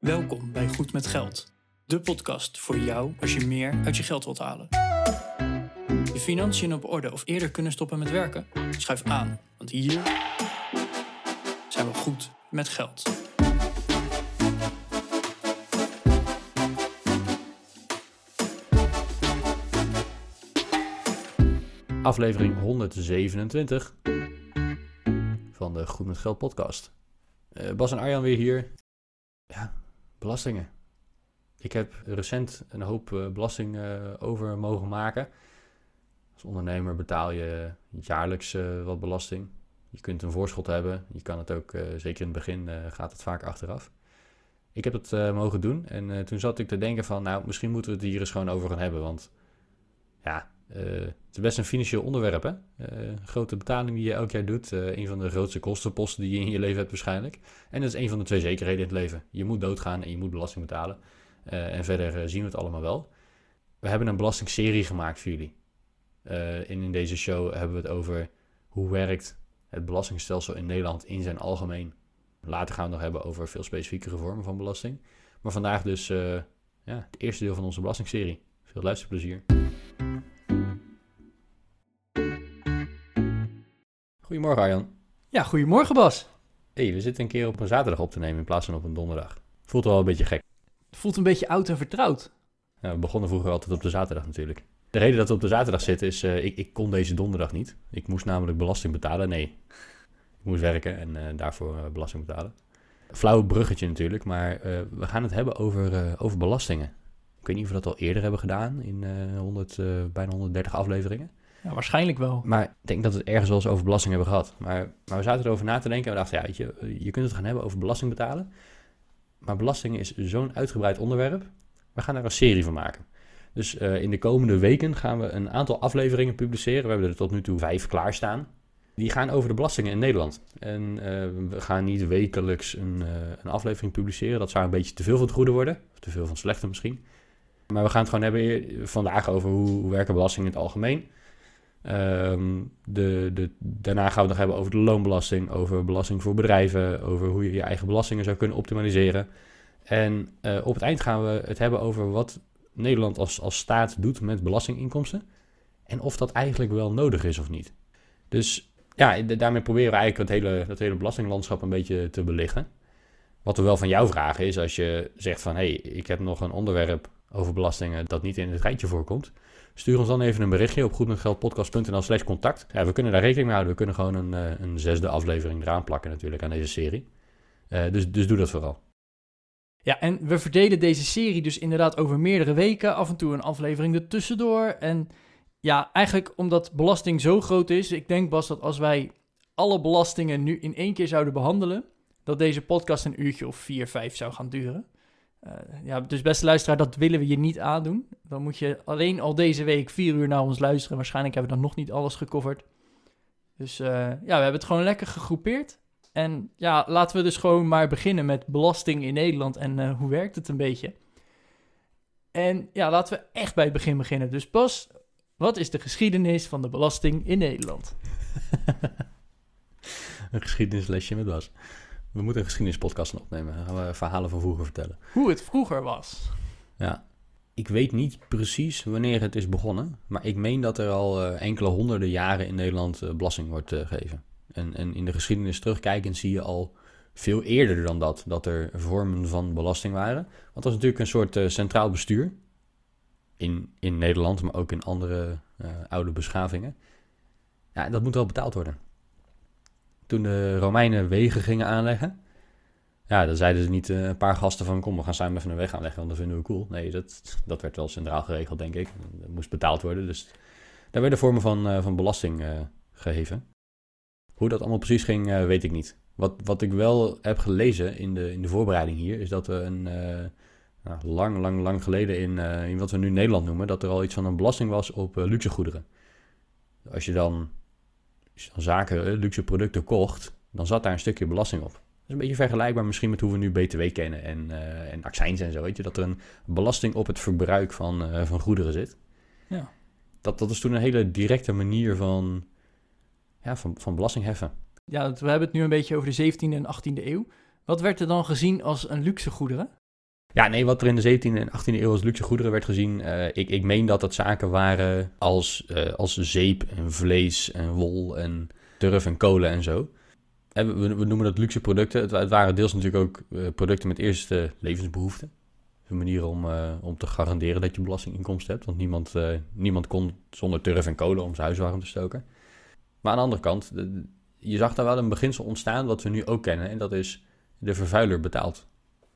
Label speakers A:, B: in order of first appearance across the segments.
A: Welkom bij Goed met Geld, de podcast voor jou als je meer uit je geld wilt halen. Je financiën op orde of eerder kunnen stoppen met werken? Schuif aan, want hier zijn we goed met geld.
B: aflevering 127 van de Goed met Geld podcast. Eh, Bas en Arjan weer hier. Ja, belastingen. Ik heb recent een hoop eh, belasting eh, over mogen maken. Als ondernemer betaal je jaarlijks eh, wat belasting. Je kunt een voorschot hebben. Je kan het ook, zeker in het begin, gaat het vaak achteraf. Ik heb het mogen doen en toen zat ik te denken van, nou, misschien moeten we het hier eens gewoon over gaan hebben. Want ja, het is best een financieel onderwerp, hè? Eh, grote betaling die je elk jaar doet. eh, een van de grootste kostenposten die je in je leven hebt waarschijnlijk. En dat is een van de twee zekerheden in het leven. Je moet doodgaan en je moet belasting betalen. Eh, en verder eh, zien we het allemaal wel. We hebben een belastingserie gemaakt voor jullie. Eh, en in deze show hebben we het over hoe werkt het belastingstelsel in Nederland in zijn algemeen. Later gaan we het nog hebben over veel specifiekere vormen van belasting. Maar vandaag dus eh, ja, het eerste deel van onze belastingserie. Veel luisterplezier. Goedemorgen Arjan.
A: Ja, goedemorgen Bas.
B: hey, we zitten een keer op een zaterdag op te nemen in plaats van op een donderdag. Voelt wel een beetje gek.
A: Het voelt een beetje oud en vertrouwd.
B: Ja, we begonnen vroeger altijd op de zaterdag natuurlijk. De reden dat we op de zaterdag zitten is, eh, ik, ik kon deze donderdag niet. Ik moest namelijk belasting betalen. Nee, ik moest werken en eh, daarvoor eh, belasting betalen. Flauw bruggetje natuurlijk, maar we gaan het hebben over, over belastingen. Ik weet niet of we dat al eerder hebben gedaan in eh 100, eh, bijna 130 afleveringen.
A: Ja, waarschijnlijk wel.
B: Maar ik denk dat we het ergens wel eens over belasting hebben gehad. Maar, maar we zaten erover na te denken en we dachten, ja, weet je, je kunt het gaan hebben over belasting betalen. Maar belasting is zo'n uitgebreid onderwerp. We gaan daar een serie van maken. Dus eh, in de komende weken gaan we een aantal afleveringen publiceren. We hebben er tot nu toe vijf klaarstaan. Die gaan over de belastingen in Nederland. En eh, we gaan niet wekelijks een, eh, een aflevering publiceren. Dat zou een beetje te veel van het goede worden. Of te veel van het slechte misschien. Maar we gaan het gewoon hebben vandaag over hoe, hoe werken belastingen in het algemeen. Ehm, de, de, daarna gaan we het nog hebben over de loonbelasting, over belasting voor bedrijven, over hoe je je eigen belastingen zou kunnen optimaliseren. En eh, op het eind gaan we het hebben over wat Nederland als, als staat doet met belastinginkomsten. En of dat eigenlijk wel nodig is of niet. Dus ja, daarmee proberen we eigenlijk het hele, dat hele belastinglandschap een beetje te belichten. Wat we wel van jou vragen is als je zegt van... hé, hey, ik heb nog een onderwerp over belastingen dat niet in het rijtje voorkomt... Stuur ons dan even een berichtje op goedmetgeldpodcast.nl slash contact. Ja, we kunnen daar rekening mee houden. We kunnen gewoon een, eh, een zesde aflevering eraan plakken natuurlijk aan deze serie. Eh, dus, dus doe dat vooral.
A: Ja, en we verdelen deze serie dus inderdaad over meerdere weken. Af en toe een aflevering ertussendoor. En ja, eigenlijk omdat belasting zo groot is. Ik denk Bas dat als wij alle belastingen nu in één keer zouden behandelen. Dat deze podcast een uurtje of vier, vijf zou gaan duren. Eh, ja, dus beste luisteraar, dat willen we je niet aandoen. Dan moet je alleen al deze week vier uur naar ons luisteren. Waarschijnlijk hebben we dan nog niet alles gecoverd. Dus eh, ja, we hebben het gewoon lekker gegroepeerd. En ja, laten we dus gewoon maar beginnen met belasting in Nederland en eh, hoe werkt het een beetje. En ja, laten we echt bij het begin beginnen. Dus Bas, wat is de geschiedenis van de belasting in Nederland?
B: een geschiedenislesje met Bas. We moeten een geschiedenispodcast opnemen. Dan gaan we verhalen van vroeger vertellen.
A: Hoe het vroeger was.
B: Ja, ik weet niet precies wanneer het is begonnen. Maar ik meen dat er al eh, enkele honderden jaren in Nederland eh, belasting wordt eh, gegeven. En, en in de geschiedenis terugkijkend zie je al veel eerder dan dat, dat er vormen van belasting waren. Want dat was natuurlijk een soort centraal bestuur. In, in Nederland, maar ook in andere oude beschavingen. Ja, dat moet wel betaald worden. Toen de Romeinen wegen gingen aanleggen. Ja, dan zeiden ze niet eh, een paar gasten van... kom, we gaan samen even een weg aanleggen, want dat vinden we cool. Nee, dat, dat werd wel centraal geregeld, denk ik. Dat moest betaald worden, dus... Daar werden vormen van, eh, van belasting eh, geheven. Hoe dat allemaal precies ging, weet ik niet. Wat, wat ik wel heb gelezen in de, in de voorbereiding hier... is dat we een... nou, lang, lang, lang geleden in, in wat we nu Nederland noemen... dat er al iets van een belasting was op luxe goederen. Als je dan, als je dan zaken, eh, luxe producten kocht... dan zat daar een stukje belasting op. Dat is een beetje vergelijkbaar misschien met hoe we nu BTW kennen en, eh en accijns en zo. Weet je, dat er een belasting op het verbruik van, eh, van goederen zit.
A: Ja.
B: Dat, dat is toen een hele directe manier van, ja, van, van belasting heffen.
A: Ja, we hebben het nu een beetje over de 17e en 18e eeuw. Wat werd er dan gezien als een luxe goederen?
B: Ja, nee, wat er in de 17e en 18e eeuw als luxe goederen werd gezien, uh, ik, ik meen dat dat zaken waren als, uh, als zeep en vlees en wol en turf en kolen en zo. En we, we noemen dat luxe producten. Het, het waren deels natuurlijk ook uh, producten met eerste levensbehoeften. Een manier om, om te garanderen dat je belastinginkomsten hebt. Want niemand, niemand kon zonder turf en kolen om zijn huis warm te stoken. Maar aan de andere kant, je zag daar wel een beginsel ontstaan wat we nu ook kennen. En dat is de vervuiler betaalt.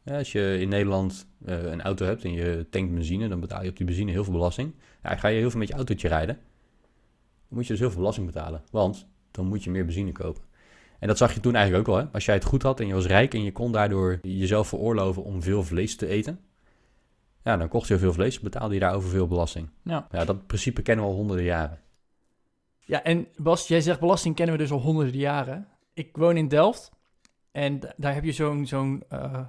B: Ja, als je in Nederland uh, een auto hebt en je tankt benzine, dan betaal je op die benzine heel veel belasting. Ja, ga je heel veel met je autootje rijden, dan moet je dus heel veel belasting betalen. Want dan moet je meer benzine kopen. En dat zag je toen eigenlijk ook al. Hè? Als jij het goed had en je was rijk en je kon daardoor jezelf veroorloven om veel vlees te eten. Ja, dan kocht je veel vlees, betaalde je daarover veel belasting.
A: Ja.
B: ja, dat principe kennen we al honderden jaren.
A: Ja, en Bas, jij zegt belasting kennen we dus al honderden jaren. Ik woon in Delft en daar heb je zo'n zo'n uh,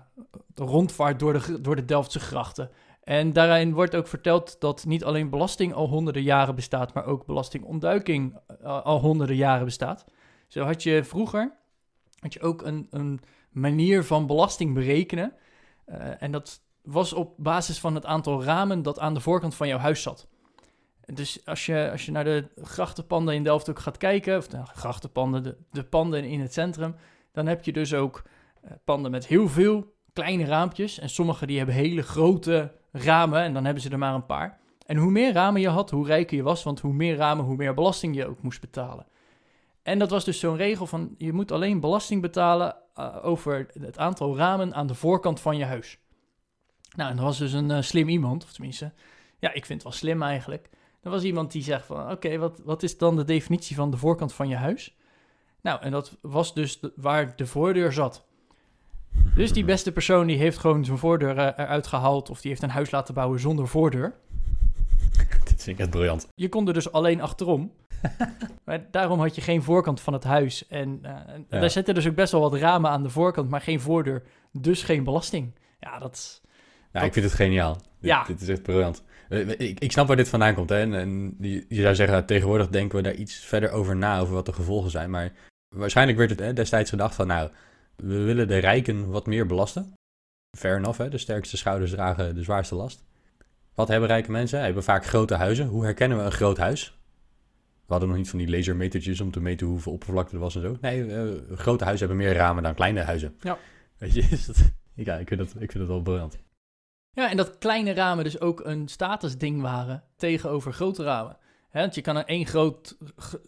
A: rondvaart door de, door de Delftse grachten. En daarin wordt ook verteld dat niet alleen belasting al honderden jaren bestaat, maar ook belastingontduiking uh, al honderden jaren bestaat. Zo had je vroeger had je ook een, een manier van belasting berekenen. Uh, en dat was op basis van het aantal ramen dat aan de voorkant van jouw huis zat. Dus als je, als je naar de grachtenpanden in Delft ook gaat kijken, of de grachtenpanden, de, de panden in het centrum, dan heb je dus ook uh, panden met heel veel kleine raampjes. En sommige die hebben hele grote ramen en dan hebben ze er maar een paar. En hoe meer ramen je had, hoe rijker je was, want hoe meer ramen, hoe meer belasting je ook moest betalen. En dat was dus zo'n regel van, je moet alleen belasting betalen uh, over het aantal ramen aan de voorkant van je huis. Nou, en dat was dus een uh, slim iemand, of tenminste, ja, ik vind het wel slim eigenlijk. Er was iemand die zegt van, oké, wat, wat is dan de definitie van de voorkant van je huis? Nou, en dat was dus de, waar de voordeur zat. Dus die beste persoon die heeft gewoon zijn voordeur uh, eruit gehaald of die heeft een huis laten bouwen zonder voordeur.
B: Dit vind ik echt briljant.
A: Je kon er dus alleen achterom. maar daarom had je geen voorkant van het huis. En uh, ja. daar zitten dus ook best wel wat ramen aan de voorkant, maar geen voordeur. Dus geen belasting. Ja, dat...
B: Ja, dat... ik vind het geniaal. Dit,
A: ja.
B: dit is echt briljant. Ik, ik snap waar dit vandaan komt. Hè? En, en je, je zou zeggen, tegenwoordig denken we daar iets verder over na, over wat de gevolgen zijn. Maar waarschijnlijk werd het hè, destijds gedacht van, nou, we willen de rijken wat meer belasten. Fair enough, hè? de sterkste schouders dragen de zwaarste last. Wat hebben rijke mensen? Hebben vaak grote huizen. Hoe herkennen we een groot huis? We hadden nog niet van die lasermetertjes om te meten hoeveel oppervlakte er was en zo. Nee, uh, grote huizen hebben meer ramen dan kleine huizen.
A: Ja.
B: Weet je, is dat... ja, ik vind dat, ik vind dat wel briljant.
A: Ja, en dat kleine ramen dus ook een statusding waren tegenover grote ramen. Want je kan er één groot,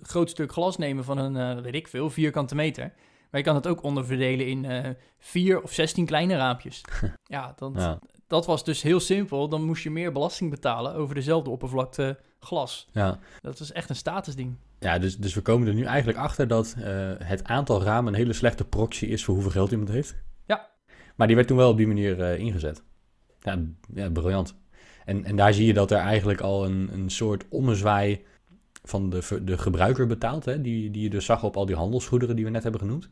A: groot stuk glas nemen van een, uh, weet ik veel, vierkante meter. Maar je kan het ook onderverdelen in uh, vier of zestien kleine raampjes. ja, dat,
B: Ja.
A: dat was dus heel simpel. Dan moest je meer belasting betalen over dezelfde oppervlakte glas.
B: Ja,
A: Dat is echt een statusding.
B: ja dus, dus we komen er nu eigenlijk achter dat eh, het aantal ramen een hele slechte proxy is voor hoeveel geld iemand heeft.
A: Ja.
B: Maar die werd toen wel op die manier eh, ingezet. Ja, ja, briljant. En, en daar zie je dat er eigenlijk al een, een soort ommezwaai van de, de gebruiker betaalt. Hè? Die, die je dus zag op al die handelsgoederen die we net hebben genoemd.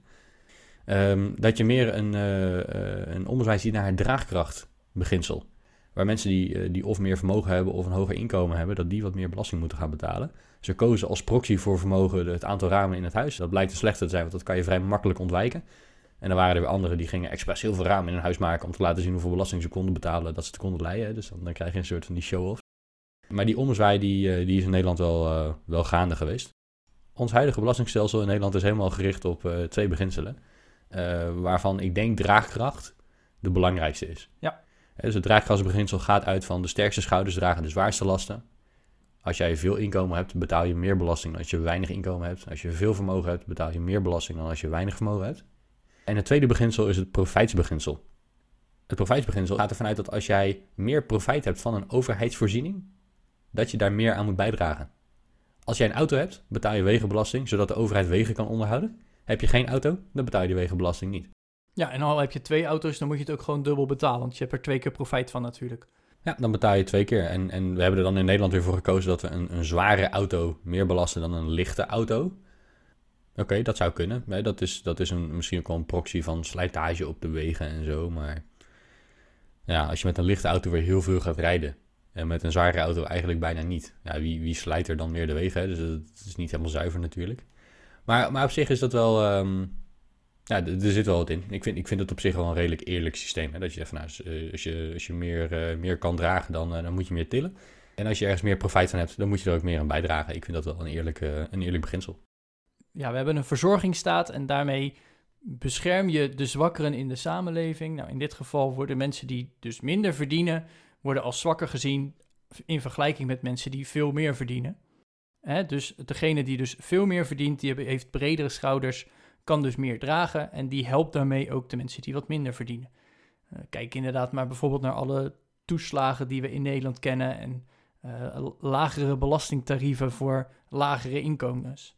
B: Ehm, dat je meer een, eh, een ommezwaai ziet naar het draagkrachtbeginsel. Waar mensen die, eh, die of meer vermogen hebben of een hoger inkomen hebben, dat die wat meer belasting moeten gaan betalen. Ze kozen als proxy voor vermogen het aantal ramen in het huis. Dat blijkt te slechter te zijn, want dat kan je vrij makkelijk ontwijken. En dan waren er weer anderen die gingen expres heel veel ramen in hun huis maken om te laten zien hoeveel belasting ze konden betalen, dat ze het konden leiden. Dus dan, dan krijg je een soort van die show-off. Maar die ommezwaai die, eh, die is in Nederland wel, eh, wel gaande geweest. Ons huidige belastingstelsel in Nederland is helemaal gericht op eh, twee beginselen. waarvan ik denk draagkracht de belangrijkste is.
A: Ja.
B: Dus het draagkrachtsbeginsel gaat uit van de sterkste schouders dragen de zwaarste lasten. Als jij veel inkomen hebt, betaal je meer belasting dan als je weinig inkomen hebt. Als je veel vermogen hebt, betaal je meer belasting dan als je weinig vermogen hebt. En het tweede beginsel is het profijtsbeginsel. Het profijtsbeginsel gaat ervan uit dat als jij meer profijt hebt van een overheidsvoorziening, dat je daar meer aan moet bijdragen. Als jij een auto hebt, betaal je wegenbelasting, zodat de overheid wegen kan onderhouden. Heb je geen auto, dan betaal je die wegenbelasting niet.
A: Ja, en al heb je twee auto's, dan moet je het ook gewoon dubbel betalen. Want je hebt er twee keer profijt van natuurlijk.
B: Ja, dan betaal je twee keer. En, en we hebben er dan in Nederland weer voor gekozen dat we een, een zware auto meer belasten dan een lichte auto. Oké, dat zou kunnen. Dat is, dat is een, misschien ook wel een proxy van slijtage op de wegen en zo. Maar ja, als je met een lichte auto weer heel veel gaat rijden. En met een zware auto eigenlijk bijna niet. Ja, wie, wie slijt er dan meer de wegen? Hè? Dus het is niet helemaal zuiver natuurlijk. Maar, maar op zich is dat wel, ehm, Ja, er zit wel wat in. Ik vind, ik vind het op zich wel een redelijk eerlijk systeem. Hè? Dat je zegt nou, als, eh, als je, als je meer, eh, meer kan dragen, dan, eh, dan moet je meer tillen. En als je ergens meer profijt van hebt, dan moet je er ook meer aan bijdragen. Ik vind dat wel een eerlijk, eh, een eerlijk beginsel.
A: Ja, we hebben een verzorgingsstaat en daarmee bescherm je de zwakkeren in de samenleving. Nou, in dit geval worden mensen die dus minder verdienen, worden als zwakker gezien in vergelijking met mensen die veel meer verdienen. Dus degene die dus veel meer verdient, die heeft bredere schouders, kan dus meer dragen en die helpt daarmee ook de mensen die wat minder verdienen. Eh, kijk inderdaad maar bijvoorbeeld naar alle toeslagen die we in Nederland kennen en eh, lagere belastingtarieven voor lagere inkomens.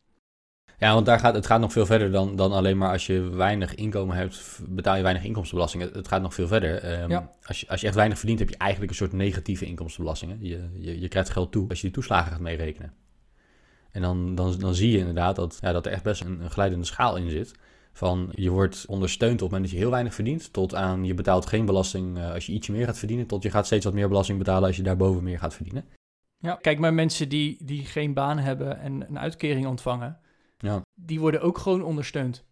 B: Ja, want daar gaat, het gaat nog veel verder dan, dan alleen maar als je weinig inkomen hebt, betaal je weinig inkomstenbelasting. Het, het gaat nog veel verder. Ehm,
A: Ja.
B: als, je, als je echt weinig verdient, heb je eigenlijk een soort negatieve inkomstenbelasting. Je, je, je krijgt geld toe als je die toeslagen gaat meerekenen. En dan, dan, dan zie je inderdaad dat, ja, dat er echt best een, een glijdende schaal in zit. Van je wordt ondersteund op het moment dat je heel weinig verdient, tot aan je betaalt geen belasting eh, als je ietsje meer gaat verdienen, tot je gaat steeds wat meer belasting betalen als je daarboven meer gaat verdienen.
A: Ja, kijk maar mensen die, die geen baan hebben en een uitkering ontvangen,
B: Ja.
A: die worden ook gewoon ondersteund.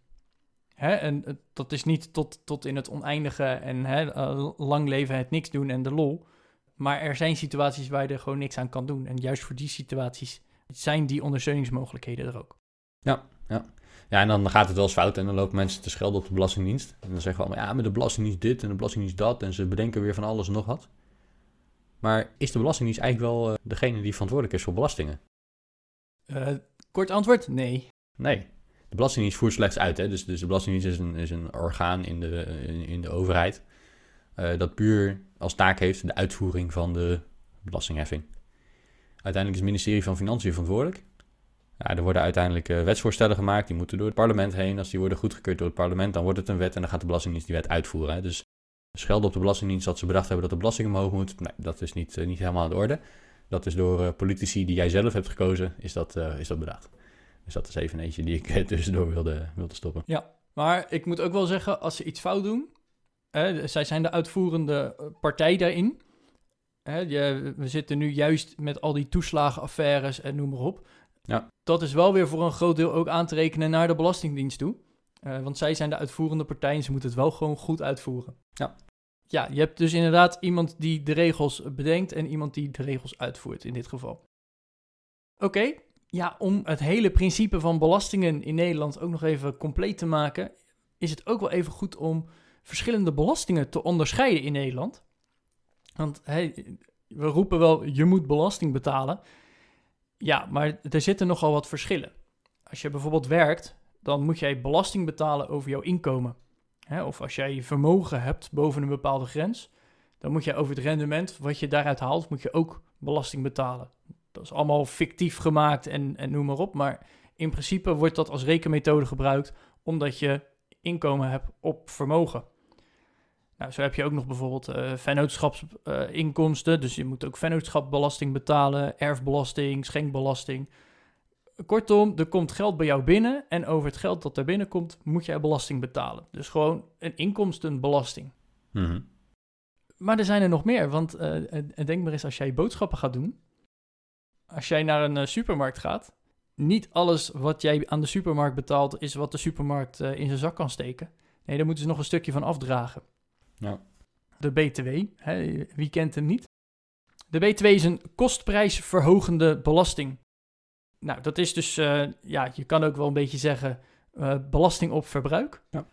A: Hè? En dat is niet tot, tot in het oneindige en hè, eh, lang leven het niks doen en de lol. Maar er zijn situaties waar je er gewoon niks aan kan doen. En juist voor die situaties zijn die ondersteuningsmogelijkheden er ook.
B: Ja, en dan gaat het wel eens fout en dan lopen mensen te schelden op de Belastingdienst. En dan zeggen we allemaal, ja, maar de Belastingdienst dit en de Belastingdienst dat. En ze bedenken weer van alles en nog wat. Maar is de Belastingdienst eigenlijk wel eh, degene die verantwoordelijk is voor belastingen?
A: Eh, kort antwoord, nee.
B: Nee. De Belastingdienst voert slechts uit. Hè? Dus, dus de Belastingdienst is een, is een orgaan in de, in, de overheid. eh, dat puur als taak heeft de uitvoering van de belastingheffing. Uiteindelijk is het ministerie van Financiën verantwoordelijk. Ja, er worden uiteindelijk eh, wetsvoorstellen gemaakt. Die moeten door het parlement heen. Als die worden goedgekeurd door het parlement, dan wordt het een wet. En dan gaat de Belastingdienst die wet uitvoeren. Hè? Dus schelden op de Belastingdienst dat ze bedacht hebben dat de belasting omhoog moet. Nee, dat is niet, eh, niet helemaal aan de orde. Dat is door politici die jij zelf hebt gekozen, is dat, is dat bedacht. Dus dat is even eentje die ik eh, tussendoor wilde, wilde stoppen.
A: Maar ik moet ook wel zeggen, als ze iets fout doen, hè, zij zijn de uitvoerende eh, partij daarin. Hè, je, we zitten nu juist met al die toeslagenaffaires en noem maar op.
B: Ja.
A: Dat is wel weer voor een groot deel ook aan te rekenen naar de Belastingdienst toe. Eh, want zij zijn de uitvoerende partij en ze moeten het wel gewoon goed uitvoeren.
B: Ja.
A: Ja, je hebt dus inderdaad iemand die de regels bedenkt en iemand die de regels uitvoert in dit geval. Oké, ja, om het hele principe van belastingen in Nederland ook nog even compleet te maken, is het ook wel even goed om verschillende belastingen te onderscheiden in Nederland. Want hey, we roepen wel, je moet belasting betalen. Ja, maar er zitten nogal wat verschillen. Als je bijvoorbeeld werkt, dan moet jij belasting betalen over jouw inkomen. Of als jij vermogen hebt boven een bepaalde grens, dan moet je over het rendement wat je daaruit haalt, moet je ook belasting betalen. Dat is allemaal fictief gemaakt en, en noem maar op. Maar in principe wordt dat als rekenmethode gebruikt omdat je inkomen hebt op vermogen. Nou, zo heb je ook nog bijvoorbeeld eh vennootschapsinkomsten. dus je moet ook vennootschapbelasting betalen, erfbelasting, schenkbelasting. Kortom, er komt geld bij jou binnen en over het geld dat er binnenkomt moet jij belasting betalen. Dus gewoon een inkomstenbelasting.
B: Mhm.
A: Maar er zijn er nog meer, want eh, denk maar eens als jij boodschappen gaat doen. Als jij naar een eh, supermarkt gaat, niet alles wat jij aan de supermarkt betaalt is wat de supermarkt eh, in zijn zak kan steken. Nee, daar moeten ze nog een stukje van afdragen.
B: Ja.
A: De BTW, hè, wie kent hem niet? De BTW is een kostprijsverhogende belasting. Nou, dat is dus, eh, ja, je kan ook wel een beetje zeggen, belasting op verbruik.
B: Ja.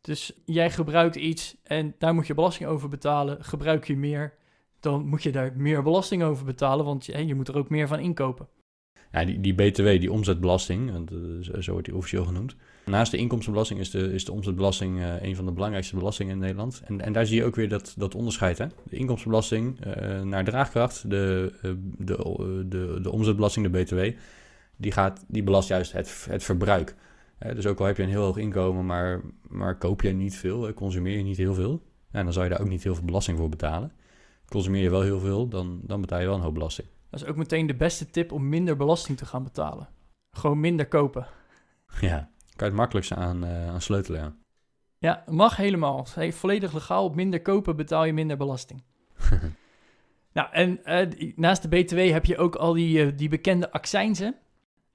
A: Dus jij gebruikt iets en daar moet je belasting over betalen. Gebruik je meer, dan moet je daar meer belasting over betalen, want je, je moet er ook meer van inkopen.
B: Ja, die, die BTW, die omzetbelasting, want, eh, zo- wordt die officieel genoemd. Naast de inkomstenbelasting is de, is de omzetbelasting eh, een van de belangrijkste belastingen in Nederland. En, en daar zie je ook weer dat, dat onderscheid. Hè? De inkomstenbelasting eh, naar draagkracht, de, de, de, de omzetbelasting, de BTW, die, gaat, die belast juist het, het verbruik. Dus ook al heb je een heel hoog inkomen, maar, maar koop je niet veel, consumeer je niet heel veel, dan zou je daar ook niet heel veel belasting voor betalen. Consumeer je wel heel veel, dan, dan betaal je wel een hoop belasting.
A: Dat is ook meteen de beste tip om minder belasting te gaan betalen. Gewoon minder kopen.
B: Ja, kan je het makkelijkste aan, eh, aan sleutelen, ja.
A: Ja, mag helemaal. Hey, volledig legaal. Op minder kopen betaal je minder belasting. nou, en eh, naast de BTW heb je ook al die, eh, die bekende accijnzen.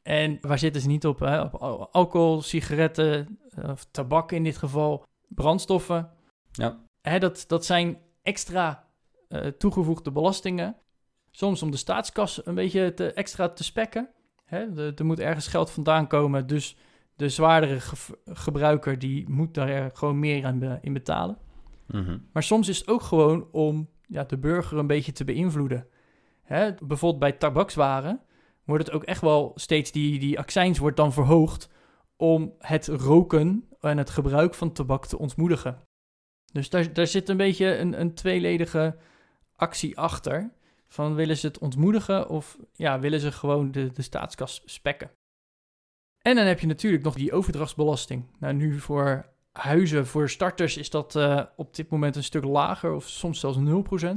A: En waar zitten ze niet op? Hè? Op al- alcohol, sigaretten, of tabak in dit geval, brandstoffen.
B: Ja.
A: Hè, dat, dat zijn extra eh, toegevoegde belastingen. Soms om de staatskas een beetje te, extra te spekken. Hè? de- er moet ergens geld vandaan komen, dus de zwaardere ge- gebruiker die moet daar gewoon meer aan be- in betalen.
B: Mhm.
A: Maar soms is het ook gewoon om ja, de burger een beetje te beïnvloeden. Hè? Bijvoorbeeld bij tabakswaren wordt het ook echt wel steeds, die, die accijns wordt dan verhoogd om het roken en het gebruik van tabak te ontmoedigen. Dus daar, daar zit een beetje een, een tweeledige actie achter. Van willen ze het ontmoedigen of ja, willen ze gewoon de, de staatskas spekken? En dan heb je natuurlijk nog die overdrachtsbelasting. Nou, nu voor huizen, voor starters is dat eh, op dit moment een stuk lager of soms zelfs 0%.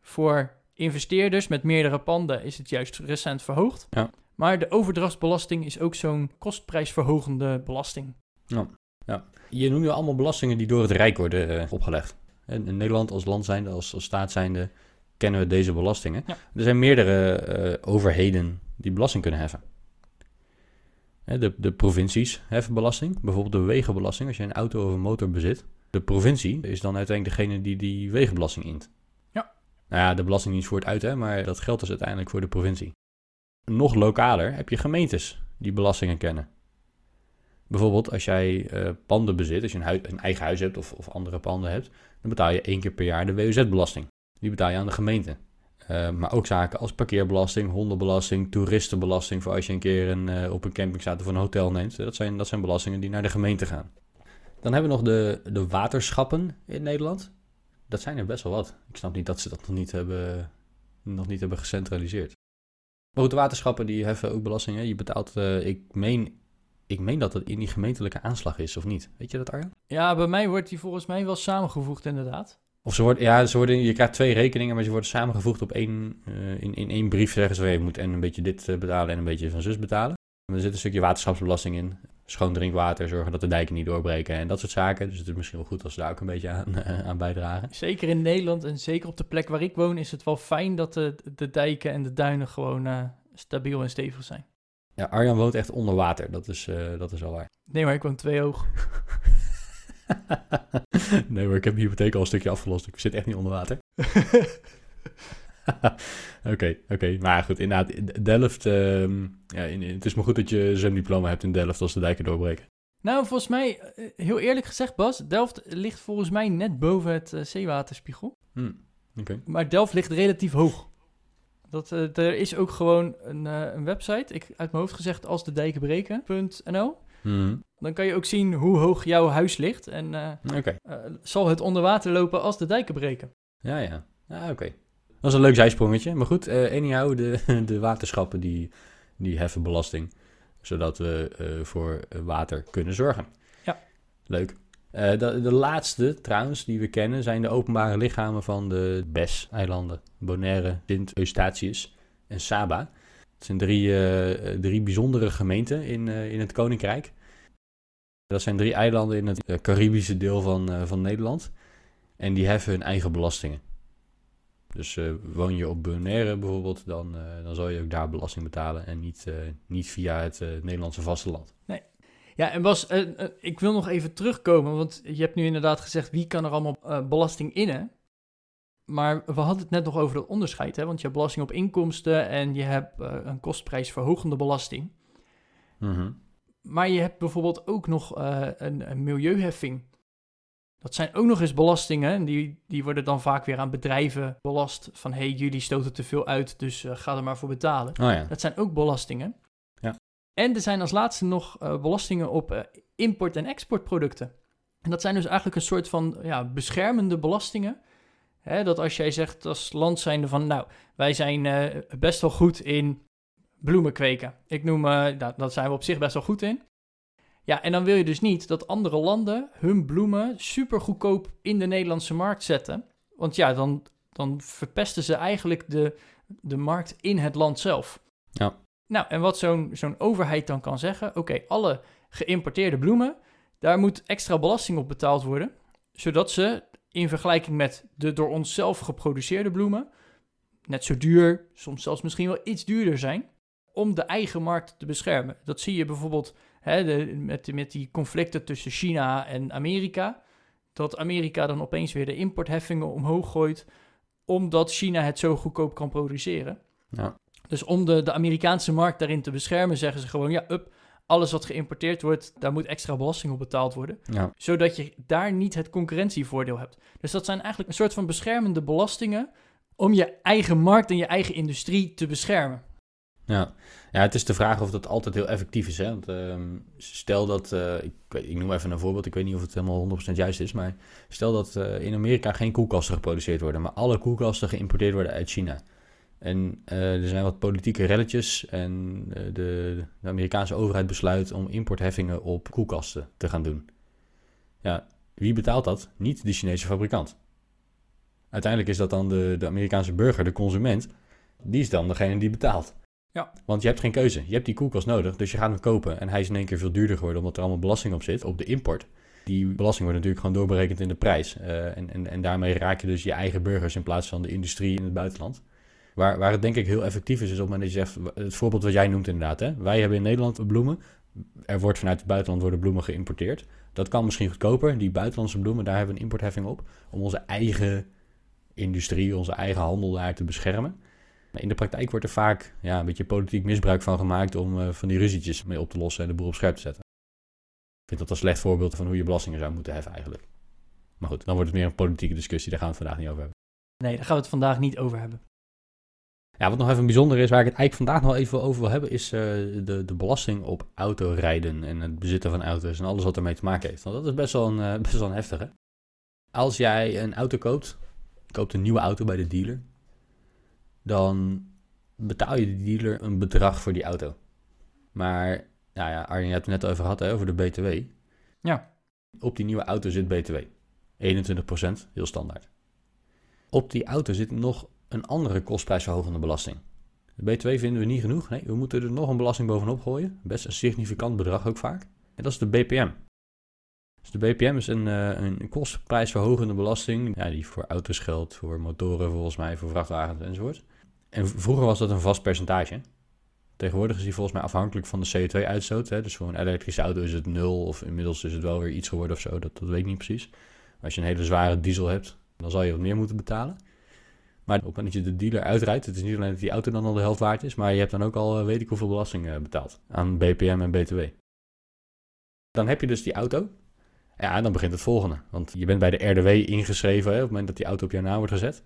A: Voor investeerders met meerdere panden is het juist recent verhoogd.
B: Ja.
A: Maar de overdrachtsbelasting is ook zo'n kostprijsverhogende belasting.
B: Je noemt nu allemaal belastingen die door het Rijk worden eh, opgelegd. En in Nederland als land zijnde, als, als staat zijnde, kennen we deze belastingen.
A: Ja.
B: Er zijn meerdere eh, overheden die belasting kunnen heffen. Hè, De, de provincies heffen belasting. Bijvoorbeeld de wegenbelasting als je een auto of een motor bezit. De provincie is dan uiteindelijk degene die die wegenbelasting int.
A: Ja.
B: Nou ja, de belasting voert uit, hè, maar dat geldt dus uiteindelijk voor de provincie. Nog lokaler heb je gemeentes die belastingen kennen. Bijvoorbeeld als jij eh, panden bezit, als je een, een eigen huis hebt of, of andere panden hebt, dan betaal je één keer per jaar de WOZ-belasting. Die betaal je aan de gemeente. Eh, maar ook zaken als parkeerbelasting, hondenbelasting, toeristenbelasting voor als je een keer een, eh, op een camping staat of een hotel neemt. Dat zijn, dat zijn belastingen die naar de gemeente gaan. Dan hebben we nog de, de waterschappen in Nederland. Dat zijn er best wel wat. Ik snap niet dat ze dat nog niet hebben, nog niet hebben gecentraliseerd. Maar goed, de waterschappen die heffen ook belastingen. Je betaalt, eh, ik, meen, ik meen dat het in die gemeentelijke aanslag is, of niet? Weet je dat, Arjan?
A: Ja, bij mij wordt die volgens mij wel samengevoegd inderdaad.
B: Of ze worden, ja, ze worden, je krijgt twee rekeningen, maar ze worden samengevoegd op één, eh, in, in één brief. Zeggen ze, je moet en een beetje dit eh, betalen en een beetje van zus betalen. En er zit een stukje waterschapsbelasting in. Schoon drinkwater, zorgen dat de dijken niet doorbreken en dat soort zaken. Dus het is misschien wel goed als ze daar ook een beetje aan, eh, aan bijdragen.
A: Zeker in Nederland en zeker op de plek waar ik woon is het wel fijn dat de, de dijken en de duinen gewoon stabiel en stevig zijn.
B: Ja, Arjan woont echt onder water, dat is, eh, dat is wel waar.
A: Nee, maar ik woon twee hoog.
B: nee, maar ik heb mijn hypotheek al een stukje afgelost. Ik zit echt niet onder water. Oké, oké. Maar goed, inderdaad, Delft... ehm, ja, in, in- het is maar goed dat je zo'n diploma hebt in Delft als de dijken doorbreken.
A: Nou, volgens mij, eh, heel eerlijk gezegd Bas, Delft ligt volgens mij net boven het eh, zeewaterspiegel.
B: Hm, Oké.
A: Maar Delft ligt relatief hoog. Dat, eh, er is ook gewoon een, eh, een website, ik, uit mijn hoofd gezegd als de dijken breken.nl.
B: Mhm.
A: Dan kan je ook zien hoe hoog jouw huis ligt. En eh, zal het onder water lopen als de dijken breken.
B: Ja, ja. Ja, oké. Dat is een leuk zijsprongetje. Maar goed, eh anyhow, de, de waterschappen die, die heffen belasting. Zodat we voor water kunnen zorgen.
A: Ja.
B: Leuk. Eh, de, de laatste trouwens die we kennen zijn de openbare lichamen van de BES-eilanden. Bonaire, Sint Eustatius en Saba. Het zijn drie, eh, drie bijzondere gemeenten in, eh, in het Koninkrijk. Dat zijn drie eilanden in het Caribische deel van, van Nederland. En die heffen hun eigen belastingen. Dus woon je op Bonaire bijvoorbeeld, dan, dan zal je ook daar belasting betalen en niet, niet via het Nederlandse vasteland.
A: Ja, en Bas, eh, eh, ik wil nog even terugkomen, want je hebt nu inderdaad gezegd wie kan er allemaal eh, belasting innen. Maar we hadden het net nog over dat onderscheid, hè? want je hebt belasting op inkomsten en je hebt een kostprijsverhogende belasting. Maar je hebt bijvoorbeeld ook nog een, een milieuheffing. Dat zijn ook nog eens belastingen. En die, die worden dan vaak weer aan bedrijven belast. Van hé, hey, jullie stoten te veel uit, dus ga er maar voor betalen.
B: Oh ja.
A: Dat zijn ook belastingen. En er zijn als laatste nog eh, belastingen op eh, import- en exportproducten. En dat zijn dus eigenlijk een soort van ja, beschermende belastingen. Hè, dat als jij zegt als land zijnde van, nou, wij zijn eh, best wel goed in bloemen kweken. Ik noem, nou, dat zijn we op zich best wel goed in. Ja, en dan wil je dus niet dat andere landen hun bloemen super goedkoop in de Nederlandse markt zetten. Want ja, dan, dan verpesten ze eigenlijk de, de markt in het land zelf.
B: Ja.
A: Nou, en wat zo'n zo'n overheid dan kan zeggen: oké, alle geïmporteerde bloemen, daar moet extra belasting op betaald worden, zodat ze in vergelijking met de door ons zelf geproduceerde bloemen net zo duur, soms zelfs misschien wel iets duurder zijn. om de eigen markt te beschermen. Dat zie je bijvoorbeeld hè, de, met, met die conflicten tussen China en Amerika. Dat Amerika dan opeens weer de importheffingen omhoog gooit, omdat China het zo goedkoop kan produceren.
B: Ja.
A: Dus om de, de Amerikaanse markt daarin te beschermen, zeggen ze gewoon: ja, up, alles wat geïmporteerd wordt, daar moet extra belasting op betaald worden.
B: Ja.
A: Zodat je daar niet het concurrentievoordeel hebt. Dus dat zijn eigenlijk een soort van beschermende belastingen om je eigen markt en je eigen industrie te beschermen.
B: Ja. ja, het is de vraag of dat altijd heel effectief is. Hè? Want, ehm, stel dat, eh, ik, ik noem even een voorbeeld, ik weet niet of het helemaal 100% juist is, maar stel dat eh, in Amerika geen koelkasten geproduceerd worden, maar alle koelkasten geïmporteerd worden uit China. En eh, er zijn wat politieke relletjes en eh, de, de Amerikaanse overheid besluit om importheffingen op koelkasten te gaan doen. Ja, wie betaalt dat? Niet de Chinese fabrikant. Uiteindelijk is dat dan de, de Amerikaanse burger, de consument, die is dan degene die betaalt.
A: Ja.
B: Want je hebt geen keuze. Je hebt die koelkast nodig, dus je gaat hem kopen. En hij is in één keer veel duurder geworden, omdat er allemaal belasting op zit, op de import. Die belasting wordt natuurlijk gewoon doorberekend in de prijs. Eh, en, en, en daarmee raak je dus je eigen burgers in plaats van de industrie in het buitenland. Waar, waar het denk ik heel effectief is, is op het moment dat je zegt, het voorbeeld wat jij noemt inderdaad. Hè? Wij hebben in Nederland bloemen. Er wordt vanuit het buitenland worden bloemen geïmporteerd. Dat kan misschien goedkoper. Die buitenlandse bloemen, daar hebben we een importheffing op. Om onze eigen industrie, onze eigen handel daar te beschermen. In de praktijk wordt er vaak ja, een beetje politiek misbruik van gemaakt om eh, van die ruzietjes mee op te lossen en de boel op scherp te zetten. Ik vind dat een slecht voorbeeld van hoe je belastingen zou moeten heffen eigenlijk. Maar goed, dan wordt het meer een politieke discussie, daar gaan we het vandaag niet over hebben.
A: Nee, daar gaan we het vandaag niet over hebben.
B: Ja, wat nog even bijzonder is, waar ik het eigenlijk vandaag nog even over wil hebben, is eh, de, de belasting op autorijden en het bezitten van auto's en alles wat ermee te maken heeft. Want dat is best wel een, eh, best wel een heftige. Als jij een auto koopt, koopt een nieuwe auto bij de dealer, dan betaal je de dealer een bedrag voor die auto. Maar, nou ja, Arjen, je hebt het net over gehad, hè, over de BTW.
A: Ja.
B: Op die nieuwe auto zit BTW. 21%, heel standaard. Op die auto zit nog een andere kostprijsverhogende belasting. De BTW vinden we niet genoeg. Nee, we moeten er nog een belasting bovenop gooien. Best een significant bedrag ook vaak. En dat is de BPM. Dus de BPM is een, eh, een kostprijsverhogende belasting. Ja, die voor auto's geldt, voor motoren volgens mij, voor vrachtwagens enzovoort. En vroeger was dat een vast percentage. Tegenwoordig is die volgens mij afhankelijk van de CO2-uitstoot. Hè? Dus voor een elektrische auto is het nul of inmiddels is het wel weer iets geworden of zo. Dat, dat weet ik niet precies. Maar als je een hele zware diesel hebt, dan zal je wat meer moeten betalen. Maar op het moment dat je de dealer uitrijdt, het is niet alleen dat die auto dan al de helft waard is, maar je hebt dan ook al eh, weet ik hoeveel belasting eh, betaald aan BPM en BTW. Dan heb je dus die auto. Ja, dan begint het volgende. Want je bent bij de RDW ingeschreven hè, op het moment dat die auto op jouw naam wordt gezet.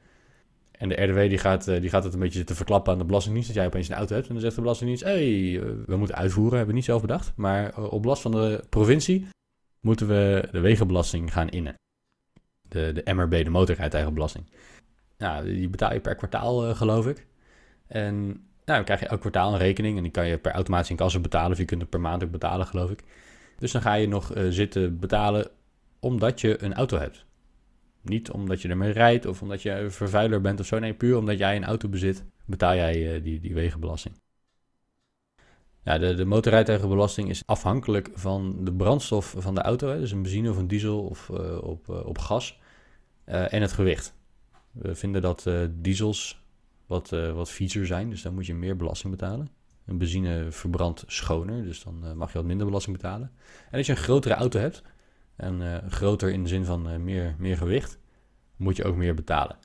B: En de RDW die gaat, eh, die gaat het een beetje te verklappen aan de Belastingdienst. Dat jij opeens een auto hebt. En dan zegt de Belastingdienst: hé, hey, we moeten uitvoeren. Hebben we niet zelf bedacht. Maar op last van de provincie moeten we de wegenbelasting gaan innen. De, de MRB, de motorrijtuigenbelasting. Nou, die betaal je per kwartaal, eh, geloof ik. En nou, dan krijg je elk kwartaal een rekening. En die kan je per automatisch in kassa betalen. Of je kunt het per maand ook betalen, geloof ik. Dus dan ga je nog eh, zitten betalen omdat je een auto hebt. Niet omdat je ermee rijdt of omdat je een vervuiler bent of zo. Nee, puur omdat jij een auto bezit, betaal jij eh, die, die wegenbelasting. Ja, de, de motorrijtuigenbelasting is afhankelijk van de brandstof van de auto. Dus een benzine of een diesel of op, op gas. en het gewicht. We vinden dat eh, diesels wat, eh, wat viezer zijn, dus dan moet je meer belasting betalen. Een benzine verbrandt schoner, dus dan eh, mag je wat minder belasting betalen. En als je een grotere auto hebt, en groter in de zin van meer, meer gewicht, moet je ook meer betalen.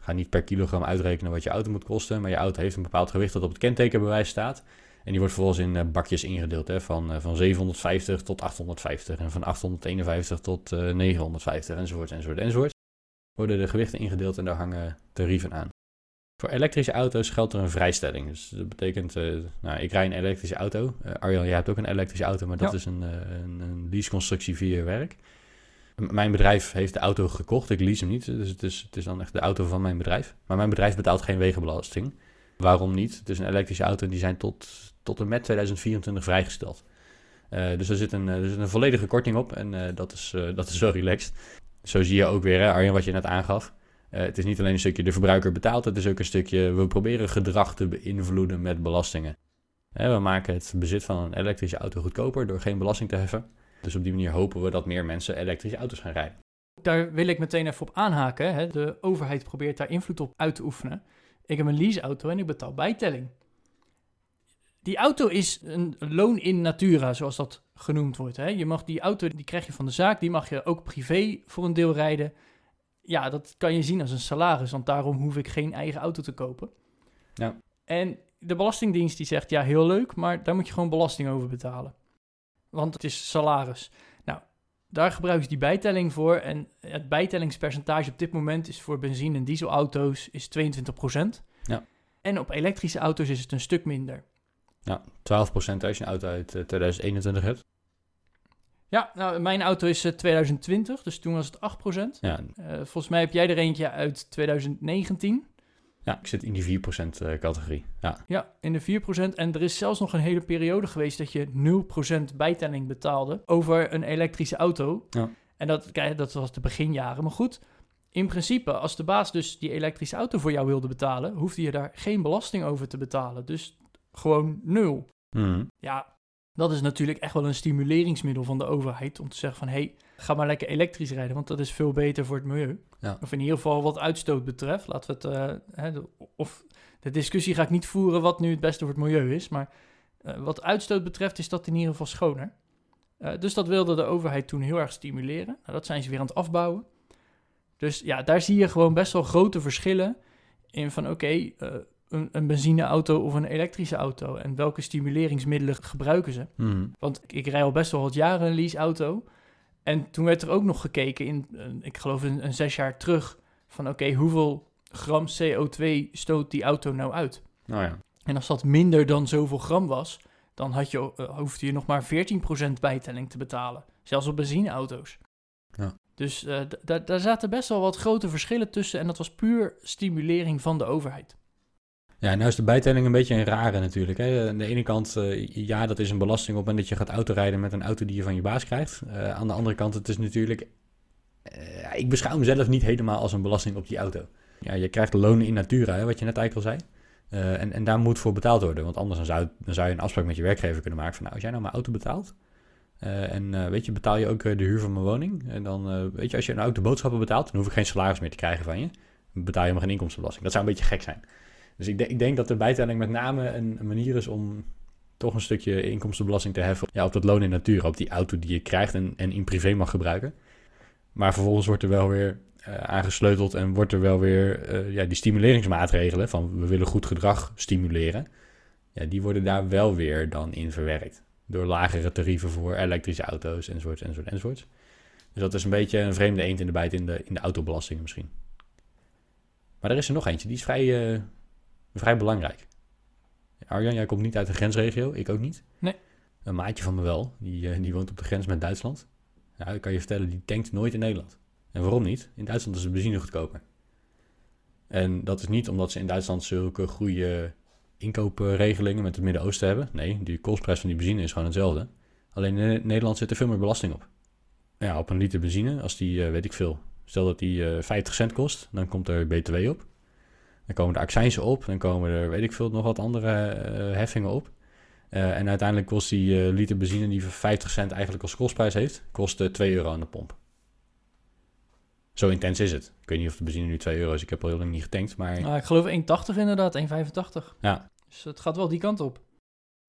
B: Ga niet per kilogram uitrekenen wat je auto moet kosten, maar je auto heeft een bepaald gewicht dat op het kentekenbewijs staat. En die wordt vervolgens in bakjes ingedeeld, hè, van, van 750 tot 850 en van 851 tot eh, 950 enzovoort, enzovoort, enzovoort. Worden de gewichten ingedeeld en daar hangen tarieven aan. Voor elektrische auto's geldt er een vrijstelling. Dus dat betekent, eh, nou, ik rij een elektrische auto. Eh, Arjan, jij hebt ook een elektrische auto, maar dat
A: Ja.
B: is een, eh, een, een leaseconstructie via je werk. M- Mijn bedrijf heeft de auto gekocht, ik lease hem niet. Dus het is, het is dan echt de auto van mijn bedrijf. Maar mijn bedrijf betaalt geen wegenbelasting. Waarom niet? Het is een elektrische auto en die zijn tot, tot en met 2024 vrijgesteld. Dus er zit, een, er zit een volledige korting op en dat, is, dat is wel relaxed. Zo zie je ook weer, hè, Arjen, wat je net aangaf. Eh, het is niet alleen een stukje de verbruiker betaalt, het is ook een stukje we proberen gedrag te beïnvloeden met belastingen. Hè, we maken het bezit van een elektrische auto goedkoper door geen belasting te heffen. Dus op die manier hopen we dat meer mensen elektrische auto's gaan rijden.
A: Daar wil ik meteen even op aanhaken. Hè. De overheid probeert daar invloed op uit te oefenen. Ik heb een leaseauto en ik betaal bijtelling. Die auto is een loon in natura, zoals dat genoemd wordt. Hè? Je mag die auto, die krijg je van de zaak, die mag je ook privé voor een deel rijden. Ja, dat kan je zien als een salaris, want daarom hoef ik geen eigen auto te kopen.
B: Ja.
A: En de Belastingdienst die zegt, ja, heel leuk, maar daar moet je gewoon belasting over betalen. Want het is salaris. Nou, daar gebruiken ze die bijtelling voor. En het bijtellingspercentage op dit moment is voor benzine- en dieselauto's is 22%.
B: Ja.
A: En op elektrische auto's is het een stuk minder.
B: Ja, 12% als je een auto uit eh, 2021 hebt.
A: Ja, nou, mijn auto is eh, 2020, dus toen was het 8%.
B: Ja,
A: Eh, volgens mij heb jij er eentje uit 2019.
B: ja ik zit in die 4% eh, categorie. Ja,
A: Ja, in de 4%. En er is zelfs nog een hele periode geweest dat je 0% bijtelling betaalde over een elektrische auto.
B: Ja.
A: En dat, kijk, dat was de beginjaren. Maar goed, in principe, als de baas dus die elektrische auto voor jou wilde betalen, hoefde je daar geen belasting over te betalen. Dus gewoon nul.
B: Mhm.
A: Ja, dat is natuurlijk echt wel een stimuleringsmiddel van de overheid om te zeggen van hé, hey, ga maar lekker elektrisch rijden, want dat is veel beter voor het milieu.
B: Ja.
A: Of in ieder geval wat uitstoot betreft. Laten we het, eh, hè, de- of de discussie ga ik niet voeren wat nu het beste voor het milieu is, maar eh, wat uitstoot betreft is dat in ieder geval schoner. Eh, dus dat wilde de overheid toen heel erg stimuleren. Nou, dat zijn ze weer aan het afbouwen. Dus ja, daar zie je gewoon best wel grote verschillen in van oké, een, een benzineauto of een elektrische auto en welke stimuleringsmiddelen gebruiken ze.
B: Mhm.
A: Want ik rij al best wel wat jaren een leaseauto. En toen werd er ook nog gekeken in, ik geloof een, een zes jaar terug, van oké, hoeveel gram CO2 stoot die auto nou uit?
B: Nou ja.
A: En als dat minder dan zoveel gram was, dan had je, eh, hoefde je nog maar 14% bijtelling te betalen. Zelfs op benzineauto's.
B: Ja.
A: Dus eh, daar zaten best wel wat grote verschillen tussen. En dat was puur stimulering van de overheid.
B: Ja, nou is de bijtelling een beetje een rare natuurlijk. Hè. Aan de ene kant, eh, ja, dat is een belasting op het moment dat je gaat autorijden met een auto die je van je baas krijgt. Eh, aan de andere kant, het is natuurlijk... eh, ik beschouw mezelf niet helemaal als een belasting op die auto. Ja, je krijgt lonen in natura, hè, wat je net eigenlijk al zei. En, en daar moet voor betaald worden. Want anders dan zou, dan zou je een afspraak met je werkgever kunnen maken van... nou, als jij nou mijn auto betaalt... en weet je, betaal je ook de huur van mijn woning. En dan, weet je, als je een auto boodschappen betaalt... dan hoef ik geen salaris meer te krijgen van je. Betaal je maar geen inkomstenbelasting. Dat zou een beetje gek zijn. Dus ik, ik denk dat de bijtelling met name een, manier is om toch een stukje inkomstenbelasting te heffen ja, op dat loon in natura, op die auto die je krijgt en, en in privé mag gebruiken. Maar vervolgens wordt er wel weer eh, aangesleuteld en wordt er wel weer eh, ja, die stimuleringsmaatregelen van we willen goed gedrag stimuleren. Ja, die worden daar wel weer dan in verwerkt. Door lagere tarieven voor elektrische auto's enzovoort, enzovoort, enzovoort. Dus dat is een beetje een vreemde eend in de bijt in de, in de autobelasting misschien. Maar er is er nog eentje, die is vrij, eh, vrij belangrijk. Arjan, jij komt niet uit de grensregio, ik ook niet.
A: Nee.
B: Een maatje van me wel, die, eh, die woont op de grens met Duitsland. Nou, ik kan je vertellen, die tankt nooit in Nederland. En waarom niet? In Duitsland is de benzine goedkoper. En dat is niet omdat ze in Duitsland zulke goede inkoopregelingen met het Midden-Oosten hebben. Nee, die kostprijs van die benzine is gewoon hetzelfde. Alleen in Nederland zit er veel meer belasting op. Ja, op een liter benzine, als die, eh, weet ik veel, stel dat die eh 50 cent kost, dan komt er BTW op. Dan komen er accijnsen op, dan komen er, weet ik veel, nog wat andere eh, heffingen op. Eh, en uiteindelijk kost die eh, liter benzine die voor 50 cent eigenlijk als kostprijs heeft, kost eh, 2 euro aan de pomp. Zo intens is het. Ik weet niet of de benzine nu 2 euro is, ik heb al heel lang niet getankt, maar...
A: Nou, ik geloof 1,80 inderdaad, 1,85.
B: Ja.
A: Dus het gaat wel die kant op.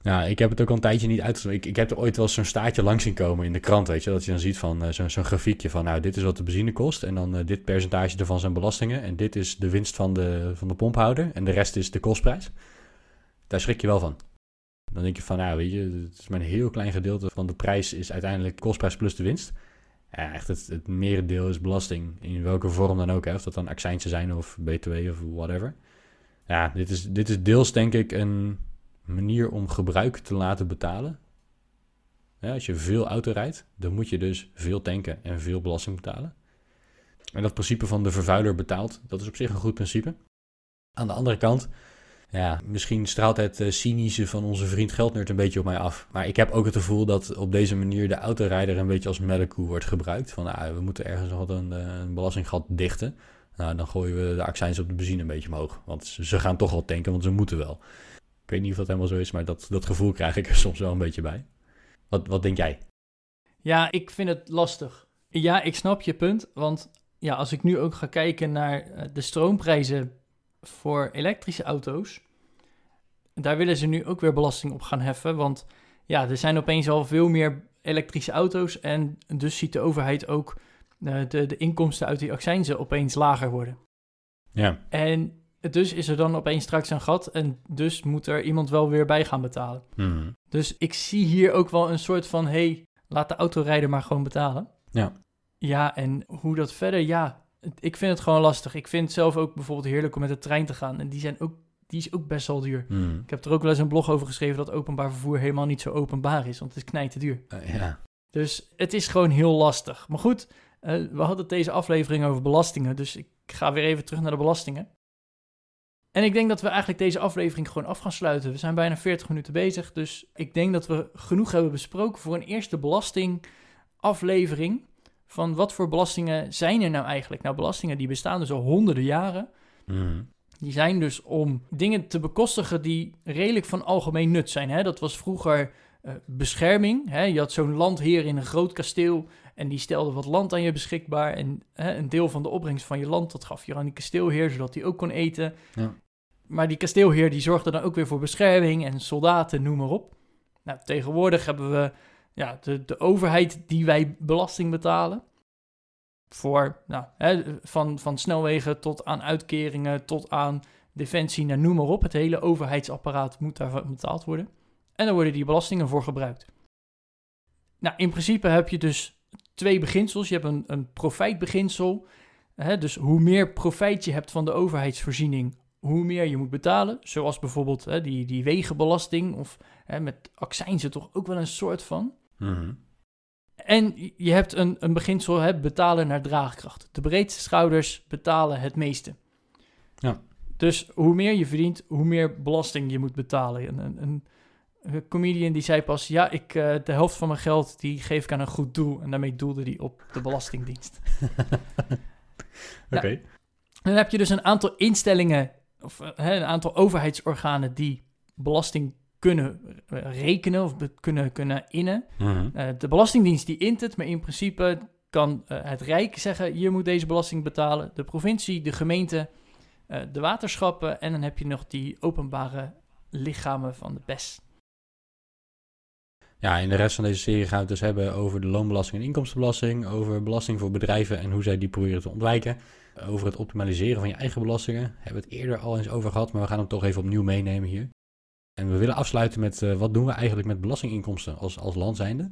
B: Ja, ik heb het ook al een tijdje niet uitgezocht. Ik, ik heb er ooit wel zo'n staartje langs zien komen in de krant, weet je. Dat je dan ziet van eh, zo'n zo'n grafiekje van, nou, dit is wat de benzine kost. En dan eh, dit percentage ervan zijn belastingen. En dit is de winst van de, van de pomphouder. En de rest is de kostprijs. Daar schrik je wel van. Dan denk je van, nou, weet je, het is maar een heel klein gedeelte van de prijs is uiteindelijk kostprijs plus de winst. Ja, echt, het, het merendeel is belasting. In welke vorm dan ook, hè. Of dat dan accijnsen zijn of btw of whatever. Ja, dit is, dit is deels denk ik een manier om gebruik te laten betalen. Als je veel auto rijdt, dan moet je dus veel tanken en veel belasting betalen. En dat principe van de vervuiler betaalt, dat is op zich een goed principe. Aan de andere kant, ja, misschien straalt het eh, cynische van onze vriend Geldnerd een beetje op mij af. Maar ik heb ook het gevoel dat op deze manier de autorijder een beetje als melkkoe wordt gebruikt. Van, nou, we moeten ergens wat een, eh, een belastinggat dichten. Nou, dan gooien we de accijns op de benzine een beetje omhoog. Want ze gaan toch wel tanken, want ze moeten wel. Ik weet niet of dat helemaal zo is, maar dat, dat gevoel krijg ik er soms wel een beetje bij. Wat, wat denk jij?
A: Ja, ik vind het lastig. Ja, ik snap je punt. Want ja, als ik nu ook ga kijken naar eh, de stroomprijzen voor elektrische auto's. daar willen ze nu ook weer belasting op gaan heffen. Want ja, er zijn opeens al veel meer elektrische auto's. En dus ziet de overheid ook uh, de, de inkomsten uit die accijnzen opeens lager worden.
B: Ja.
A: En dus is er dan opeens straks een gat. En dus moet er iemand wel weer bij gaan betalen.
B: Mhm.
A: Dus ik zie hier ook wel een soort van: hey, laat de autorijder maar gewoon betalen.
B: Ja.
A: Ja, en hoe dat verder, ja, ik vind het gewoon lastig. Ik vind het zelf ook bijvoorbeeld heerlijk om met de trein te gaan. En die, zijn ook, die is ook best wel duur.
B: Mhm.
A: Ik heb er ook wel eens een blog over geschreven dat openbaar vervoer helemaal niet zo openbaar is, want het is knijten duur.
B: Eh, ja.
A: Dus het is gewoon heel lastig. Maar goed, eh, we hadden deze aflevering over belastingen, dus ik ga weer even terug naar de belastingen. En ik denk dat we eigenlijk deze aflevering gewoon af gaan sluiten. We zijn bijna 40 minuten bezig, dus ik denk dat we genoeg hebben besproken voor een eerste belastingaflevering. Van wat voor belastingen zijn er nou eigenlijk? Nou, belastingen die bestaan dus al honderden jaren.
B: Mhm.
A: Die zijn dus om dingen te bekostigen die redelijk van algemeen nut zijn. Hè? Dat was vroeger eh, bescherming. Hè? Je had zo'n landheer in een groot kasteel en die stelde wat land aan je beschikbaar. En hè, een deel van de opbrengst van je land, dat gaf je aan die kasteelheer, zodat hij ook kon eten.
B: Ja.
A: Maar die kasteelheer die zorgde dan ook weer voor bescherming en soldaten, noem maar op. Nou, tegenwoordig hebben we ja, de, de overheid die wij belasting betalen. Voor, nou, hè, van, van snelwegen tot aan uitkeringen, tot aan defensie, nou, noem maar op. Het hele overheidsapparaat moet daarvan betaald worden. En daar worden die belastingen voor gebruikt. Nou, in principe heb je dus twee beginsels. Je hebt een, een profijtbeginsel. Hè, dus hoe meer profijt je hebt van de overheidsvoorziening, hoe meer je moet betalen. Zoals bijvoorbeeld hè, die, die wegenbelasting of hè, met accijnzen toch ook wel een soort van.
B: Mhm.
A: En je hebt een, een beginsel, hè, betalen naar draagkracht. De breedste schouders betalen het meeste.
B: Ja.
A: Dus hoe meer je verdient, hoe meer belasting je moet betalen. Een, een, een, comedian die zei pas, ja, ik, eh, de helft van mijn geld die geef ik aan een goed doel. En daarmee doelde hij op de Belastingdienst.
B: Oké.
A: Dan heb je dus een aantal instellingen, of eh, een aantal overheidsorganen die belasting kunnen eh, rekenen of kunnen, kunnen innen.
B: Mhm.
A: De Belastingdienst die int het, maar in principe kan het Rijk zeggen: je moet deze belasting betalen. De provincie, de gemeente, de waterschappen en dan heb je nog die openbare lichamen van de BES.
B: Ja, in de rest van deze serie gaan we het dus hebben over de loonbelasting en inkomstenbelasting, over belasting voor bedrijven en hoe zij die proberen te ontwijken, over het optimaliseren van je eigen belastingen. Hebben we het eerder al eens over gehad, maar we gaan hem toch even opnieuw meenemen hier. En we willen afsluiten met eh, wat doen we eigenlijk met belastinginkomsten als, als land zijnde?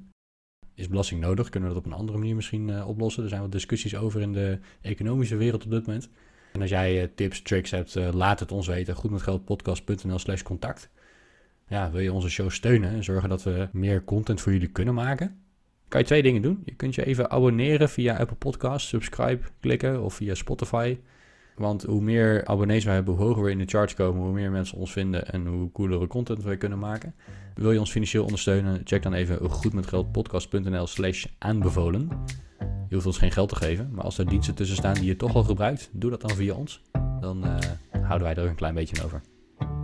B: Is belasting nodig? Kunnen we dat op een andere manier misschien eh, oplossen? Er zijn wat discussies over in de economische wereld op dit moment. En als jij eh, tips, tricks hebt, laat het ons weten. Goedmetgeldpodcast.nl slash contact. Ja, wil je onze show steunen en zorgen dat we meer content voor jullie kunnen maken? Kan je twee dingen doen. Je kunt je even abonneren via Apple Podcasts, subscribe klikken of via Spotify. Want hoe meer abonnees we hebben, hoe hoger we in de charts komen, hoe meer mensen ons vinden en hoe coolere content we kunnen maken. Wil je ons financieel ondersteunen? Check dan even goedmetgeldpodcast.nl slash aanbevolen. Je hoeft ons geen geld te geven, maar als er diensten tussen staan die je toch al gebruikt, doe dat dan via ons. Dan eh, houden wij er een klein beetje over.